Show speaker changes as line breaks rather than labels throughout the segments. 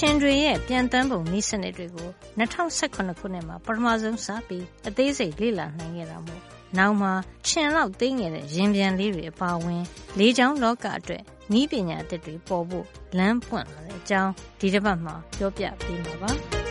ခြင်တွေရဲ့ပြန်တန်းပုံနည်းစနစ်တွေကို2018ခုနှစ်မှာပထမဆုံးစပြီးအသေးစိတ်လေ့လာနိုင်ခဲ့တာမို့နောက်မှာခြင်လောက်သိငယ်တဲ့ရင်ပြန်လေးတွေအပါအဝင်လေးချောင်းလောကအတွက်နီးပညာအသစ်တွေပေါ်ဖို့လမ်းပွင့်လာတဲ့အကြောင်းဒီတစ်ပတ်မှာပြောပြပေးမှာပါ။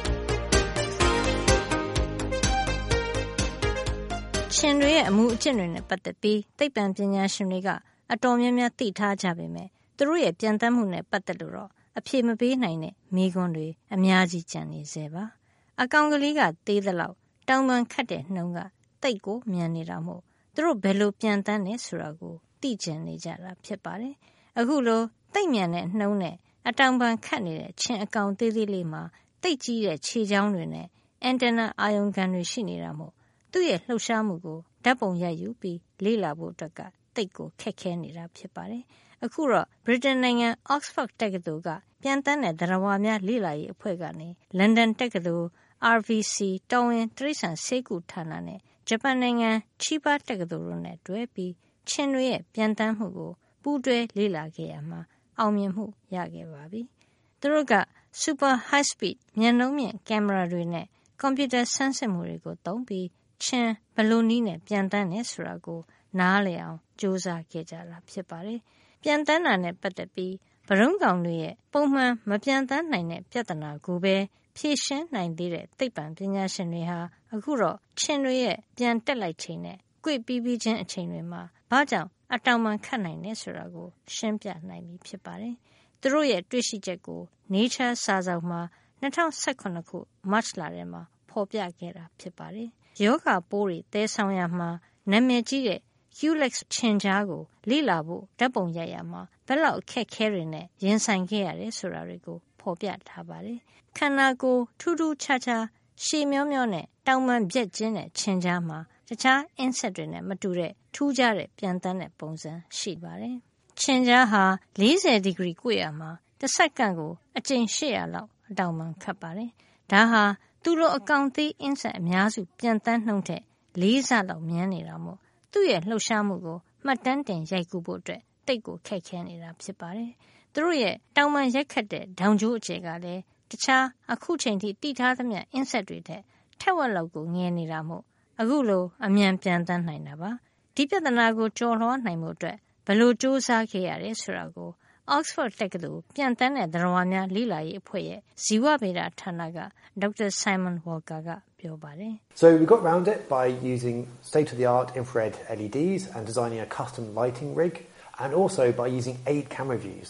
ရှင်တွေရဲ့အမှုအကျင့်တွေနဲ့ပတ်သက်ပြီးသိပ္ပံပညာရှင်တွေကအတော်များများသိထားကြပေမဲ့သူတို့ရဲ့ပြန်တမ်းမှုနဲ့ပတ်သက်လို့တော့ အဖြေမပေးနိုင်တဲ့မိကွန်းတွေအများကြီးကြံနေစေပါ။အကောင်ကလေးကသေးသလောက်တောင်ပန်ခတ်တဲ့နှုံးကတိတ်ကိုမြန်နေတာမို့သူတို့ဘယ်လိုပြန်တမ်းနေဆိုတာကိုသိကျင်နေကြတာဖြစ်ပါတယ်။အခုလိုတိတ်မြန်တဲ့နှုံးနဲ့အတောင်ပန်ခတ်နေတဲ့ချင်းအကောင်သေးသေးလေးမှာတိတ်ကြီးတဲ့ခြေချောင်းတွေနဲ့အန်တနာအာယုံခံတွေရှိနေတာမို့သူ့ရဲ့လှုပ်ရှားမှုကိုဓာတ်ပုံရိုက်ယူပြီးလေ့လာဖို့အတွက်ကတိတ်ကိုခက်ခဲနေတာဖြစ်ပါတယ်။ အခုတော့ ဗြိတိန်နိုင်ငံ Oxford တက္ကသိုလ်ကပြန်တန်းတဲ့သရဝါများ လေ့လာရေးအဖွဲ့ကနေ လန်ဒန်တက္ကသိုလ် RVC တော်ဝင်တရိษံဆေးကုဌာနနဲ့ ဂျပန်နိုင်ငံချီပါတက္ကသိုလ်တို့နဲ့ တွဲပြီးချင်းတွေရဲ့ပြန်တန်းမှုကို ပူးတွဲလေ့လာခဲ့ရမှာ အောင်မြင်မှု ရခဲ့ပါပြီ။သူတို့က super high speed မြန်နှုန်းမြင့် ကင်မရာတွေနဲ့ ကွန်ပျူတာဆန်းစစ်မှုတွေကို သုံးပြီးချင်းဘလိုနီးနဲ့ပြန်တန်းနေဆိုတာကို နားလည်အောင်စူးစမ်းခဲ့ကြတာ ဖြစ်ပါတယ်။ ပြန်တန်းတာနဲ့ ပတ်သက်ပြီး ဗရုံးကောင်တွေရဲ့ ပုံမှန်မပြန်တန်းနိုင်တဲ့ ပြဿနာကိုပဲ ဖြေရှင်းနိုင်သေးတဲ့ သိပ္ပံပညာရှင်တွေဟာ အခုတော့ချင်းတွေရဲ့ ပြန်တက်လိုက်ချိန်နဲ့ကြွေပြီးပြီးချင်း အချိန်တွေမှာ ဘာကြောင့် အတောင်ပံခတ်နိုင်လဲဆိုတာကို ရှင်းပြနိုင်ပြီ ဖြစ်ပါတယ်။သူတို့ရဲ့ တွေ့ရှိချက်ကို Nature စာစောင်မှာ2018ခု March လထဲမှာ ဖော်ပြခဲ့တာ ဖြစ်ပါတယ်။ယောဂပိုးတွေတဲဆောင်ရမှာ နာမည်ကြီးတဲ့ Helix ချင်ကြားကို လေ့လာဖို့ဓာတ်ပုံရိုက်ရမှာ ဘယ်လောက် အခက်ခဲတွေနဲ့ ရင်ဆိုင်ခဲ့ရတယ် ဆိုတာတွေကို ဖော်ပြထားပါတယ်။ခန္ဓာကိုယ် ထူးထူးခြားခြား ရှည်မျောမျောနဲ့ တောင်ပန်ပြက်ကျင်းတဲ့ချင်ကြားမှာ တခြား insect တွေနဲ့ မတူတဲ့ ထူးခြားတဲ့ပြန်တန်းတဲ့ ပုံစံရှိပါတယ်။ချင်ကြားဟာ40ဒီဂရီကွေ့ရမှာတစ်စက္ကန့်ကို အကြိမ်800လောက် အတောင်ပန်ခတ်ပါတယ်။ဒါဟာ သူ့လို အကောင်သေး insect အများစုပြန်တန်းနှုံတဲ့လေးဆလောက် မြန်နေတာမို့ သူ့ရဲ့လှုပ်ရှားမှုကို မှတ်တမ်းတင်ရိုက်ကူးဖို့အတွက်တိတ်ကိုခက်ခဲနေတာ ဖြစ်ပါတယ်။သူတို့ရဲ့ တောင်ပန်ရက်ခတ်တဲ့ဒေါင်ကျိုးအခြေကလည်း တခြား အခုချိန်ထိတိထားသမျှ insect တွေထက် ထက်ဝက်လောက်ကို ငယ်နေတာမို့ အခုလို အမြန်ပြန်တန်းနိုင်တာပါ။ဒီပြဿနာကို ကျော်လွှားနိုင်မှုအတွက်ဘယ်လိုစ조사ခဲ့ရတယ် ဆိုတာကို Oxford တက္ကသိုလ်ပြန်တန်းတဲ့သရဝါများလေ့လာရေးအဖွဲ့ရဲ့ဇီဝဗေဒဌာနကဒေါက်တာ Simon Walker ကပြောပါတယ်။
So we got round it by using state of the art infrared LEDs and designing a custom lighting rig and also by using eight camera views.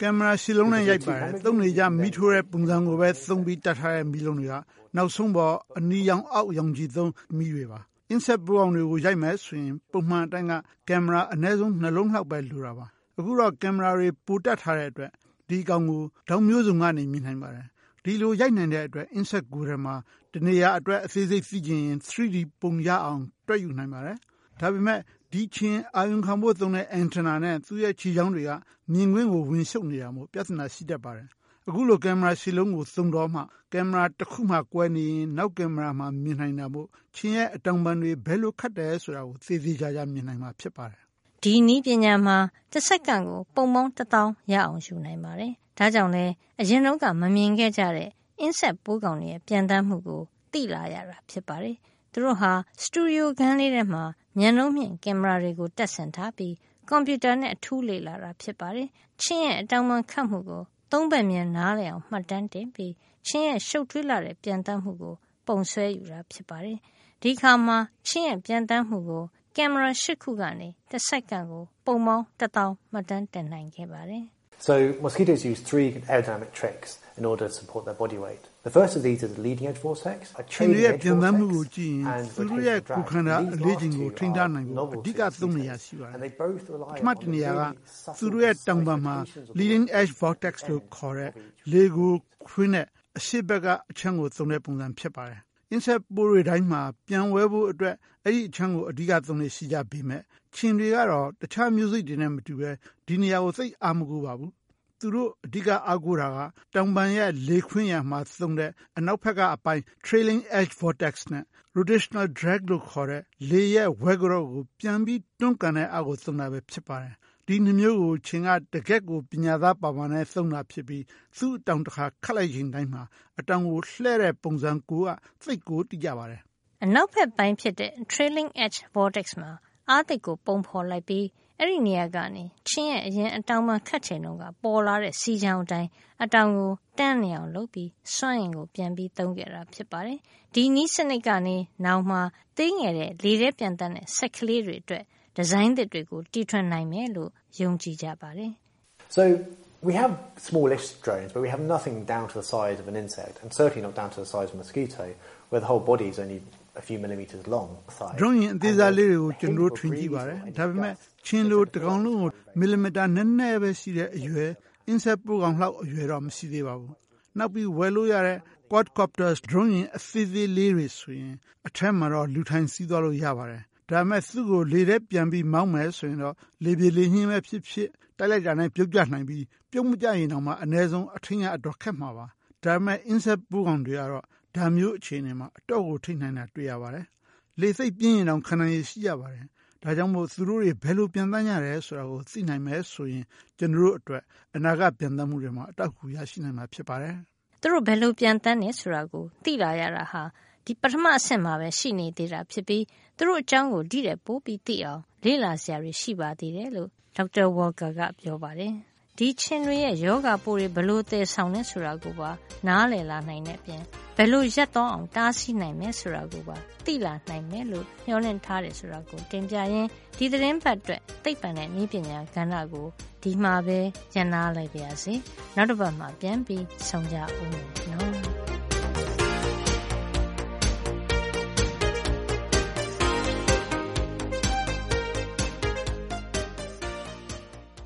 ကင်မရာရှီလုံးနဲ့ရိုက်ပါတယ်။သုံးနေကြမိထိုးတဲ့ပုံစံကိုပဲသုံးပြီးတတ်ထားတဲ့မီလုံးတွေကနောက်ဆုံးပေါ်အနီရောင်အောက်ရောင်ကြီးသုံးမီတွေပါ။ insect ပူအောင်တွေကိုရိုက်မယ်ဆိုရင်ပုံမှန်အတိုင်းကကင်မရာအနည်းဆုံးနှလုံးလောက်ပဲလိုတာပါ အခုတော့ ကင်မရာတွေ ပိုတက်ထားတဲ့အတွက် ဒီကောင်ကိုဒေါင်မျိုးစုံကနေ မြင်နိုင်ပါတယ် ဒီလိုရိုက်နိုင်တဲ့အတွက် insect ကိုယ်ထဲမှာ တနေရာအတွက် အသေးစိတ်သိကျင်ရင် 3D ပုံရအောင် တွက်ယူနိုင်ပါတယ် ဒါပေမဲ့ ဒီချင်းအာယုံခံဖို့သုံးတဲ့ antenna နဲ့ သူ့ရဲ့ခြေချောင်းတွေက မြင်ကွင်းကို ဝင်ရှုပ်နေတာမို့ ပြဿနာ ရှိတတ်ပါတယ် အခုလို ကင်မရာရှီလုံးကို သုံးတော့မှ ကင်မရာတစ်ခုမှကွဲနေရင် နောက်ကင်မရာမှာ မြင်နိုင်တာမို့ချင်းရဲ့အတောင်ပံတွေ ဘယ်လိုခတ်တယ်ဆိုတာကို သေသေးချာချာ မြင်နိုင်မှာ ဖြစ်ပါတယ်
ဒီနည်းပညာမှာတစ်စက္ကန့်ကို ပုံပေါင်းတစ်သောင်း ရအောင်ယူနိုင်ပါတယ်။ဒါကြောင့်လဲအရင်တုန်းက မမြင်ခဲ့ကြတဲ့ အင်းဆက်ပိုးကောင်တွေရဲ့ပြန်တမ်းမှုကို သိလာရတာ ဖြစ်ပါတယ်။သူတို့ဟာ စတူဒီယိုခန်းလေးထဲမှာမျက်နှာမြင့် ကင်မရာတွေကိုတက်ဆင်ထားပြီး ကွန်ပျူတာနဲ့ အထူးလေ့လာတာ ဖြစ်ပါတယ်။ချင်းရဲ့ အတောင်ပံခတ်မှုကို သုံးဘက်မြင် နားလည်အောင် မှတ်တမ်းတင်ပြီး ချင်းရဲ့ ရှုပ်ထွေးလာတဲ့ပြန်တမ်းမှုကို ပုံဆွဲယူတာ ဖြစ်ပါတယ်။ဒီခါမှာ ချင်းရဲ့ပြန်တမ်းမှုကို ကင်မရာ၈ခုကနေတစ်စက္ကန့်ကိုပုံပေါင်းတစ်သောင်းမှတ်တမ်းတင်နိုင်ခဲ့ပါတယ်။
So mosquitoes use three aerodynamic tricks in order to support their body weight. The first of these is the leading edge vortex, a trailing edge vortex,
and သူတို့ရဲ့ခုခံတာအလေးချိန်ကိုထိန်းထားနိုင်ဖို့အဓိကသုံးနေရရှိပါတယ်။ပထမတနေရာကသူတို့ရဲ့တောင်ပံမှာ leading edge vortex လို့ခေါ်တဲ့လေကိုခွင်းနဲ့အရှိဘက်ကအချမ်းကိုသုံးတဲ့ပုံစံဖြစ်ပါတယ်။ insect ပိုးတွေတိုင်းမှာပြန်ဝဲဖို့အတွက် အဲ့ဒီအချမ်းကို အဓိကသုံးနေရှိကြပေမဲ့ခြင်တွေကတော့ တခြားမျိုးစိတ်တွေနဲ့မတူပဲဒီနေရာကို သိအားမကိုပါဘူး။သူတို့ အဓိကအားကိုးတာက တောင်ပံရဲ့ လေခွင်းရမှာသုံးတဲ့ အနောက်ဘက်ကအပိုင်း trailing edge vortex နဲ့ rotational drag လို့ခေါ်တဲ့ လေရဲ့ ဝဲကြောကို ပြန်ပြီးတွန်းကန်တဲ့အားကို သုံးတာပဲ ဖြစ်ပါတယ် ဒီနှမျိုးကိုချင်းကတကက်ကိုပညာသားပါပါနဲ့သုံးတာဖြစ်ပြီးသူ့အတောင်တစ်ခါခတ်လိုက်ရင်တိုင်းမှာအတောင်ကိုလှဲ့တဲ့ပုံစံကိုကသိတ်ကိုတိကြပါတယ်
အနောက်ဘက်ပိုင်းဖြစ်တဲ့ trailing edge vortex မှာအားသိကိုပုံဖော်လိုက်ပြီးအဲ့ဒီနေရာကနေချင်းရဲ့အရင်အတောင်မှခတ်ချိန်တော့ကပေါ်လာတဲ့စီချောင်းတိုင်းအတောင်ကိုတန်းနေအောင်လုပ်ပြီးစွန့်ရင်ကိုပြန်ပြီးသုံးခဲ့တာဖြစ်ပါတယ်။ဒီနီးစနစ်ကနေနောက်မှသိငယ်တဲ့လေထဲပြန်တန်းတဲ့ဆက်ကလေးတွေအတွက် ဒီဇိုင်းသစ်တွေကိုတီထွင်နိုင်မယ်လို့ယုံကြည်ကြပါတယ်။
So we have smallish drones, but we have nothing down to the size of an insect, and certainly not down to the size of a mosquito, where the whole body is only a few millimeters long.
drone ရင်အသေးစားလေးတွေကိုကျွန်တော်ထွင်ကြည့်ပါတယ်ဒါပေမဲ့ချင်းလိုတကောင်လုံးကိုမီလီမီတာနည်းနည်းပဲရှိတဲ့အရွယ် insect ပိုကောင်လောက်အရွယ်တော့မရှိသေးပါဘူးနောက်ပြီးဝယ်လို့ရတဲ့ quadcopters drone ရင်အသေးသေးလေးတွေဆိုရင်အထက်မှာတော့လူထိုင်စီးသွားလို့ရပါတယ် ဒါမဲ့ သူ့ကို လေထဲပြန်ပြီး မောင်းမယ်ဆိုရင်တော့ လေပြေလေနှင်းပဲဖြစ်ဖြစ် တိုက်လိုက်တာနဲ့ ပြုတ်ကျနိုင်ပြီး ပြုတ်မကျရင်တော့မှအ ਨੇ ဆုံး အထင်ရအတော်ခက်မှာပါ ဒါမဲ့ insect ပိုကောင်တွေကတော့ ဒါမျိုးအခြေအနေမှာ အတော့ကို ထိနိုင်တာ တွေ့ရပါတယ်။လေစိတ်ပြင်းရင်တော့ခန္ဓာရည် ရှိရပါတယ်။ဒါကြောင့်မို့ သူတို့တွေ ဘယ်လိုပြန်တမ်းရတယ်ဆိုတာကို သိနိုင်မယ်ဆိုရင် ကျွန်တော်တို့အတွက် အနာဂတ်ပြန်တမ်းမှုတွေမှာအတောက်ကူ ရရှိနိုင်မှာ ဖြစ်ပါတယ်။
သူတို့ ဘယ်လိုပြန်တမ်းနေဆိုတာကို သိလာရတာဟာ ဒီပထမအဆင့်မှာပဲ ရှိနေသေးတာဖြစ်ပြီး သူတို့အကြောင်းကို ဒီတဲ့ပိုးပြီးသိအောင် လေ့လာစရာတွေ ရှိပါသေးတယ်လို့ ဒေါက်တာဝေါ်ကာကပြောပါတယ်။ဒီချင်းတွေရဲ့ယောဂပိုးတွေဘလို့တည်ဆောင်လဲဆိုတာကိုပါ နားလည်လာနိုင်တဲ့အပြင် ဘယ်လိုရက်တော့အောင် တားဆီးနိုင်မယ် ဆိုတာကိုပါ သိလာနိုင်မယ်လို့ညွှန်လင့်ထားတယ် ဆိုတာကို တင်ပြရင်း ဒီသတင်းပတ်အတွက် သိပ္ပံနဲ့ နည်းပညာကဏ္ဍကို ဒီမှာပဲညှနာလိုက်ပါရစေ နောက်တစ်ပတ်မှာ ပြန်ပြီးဆုံကြဦးမယ်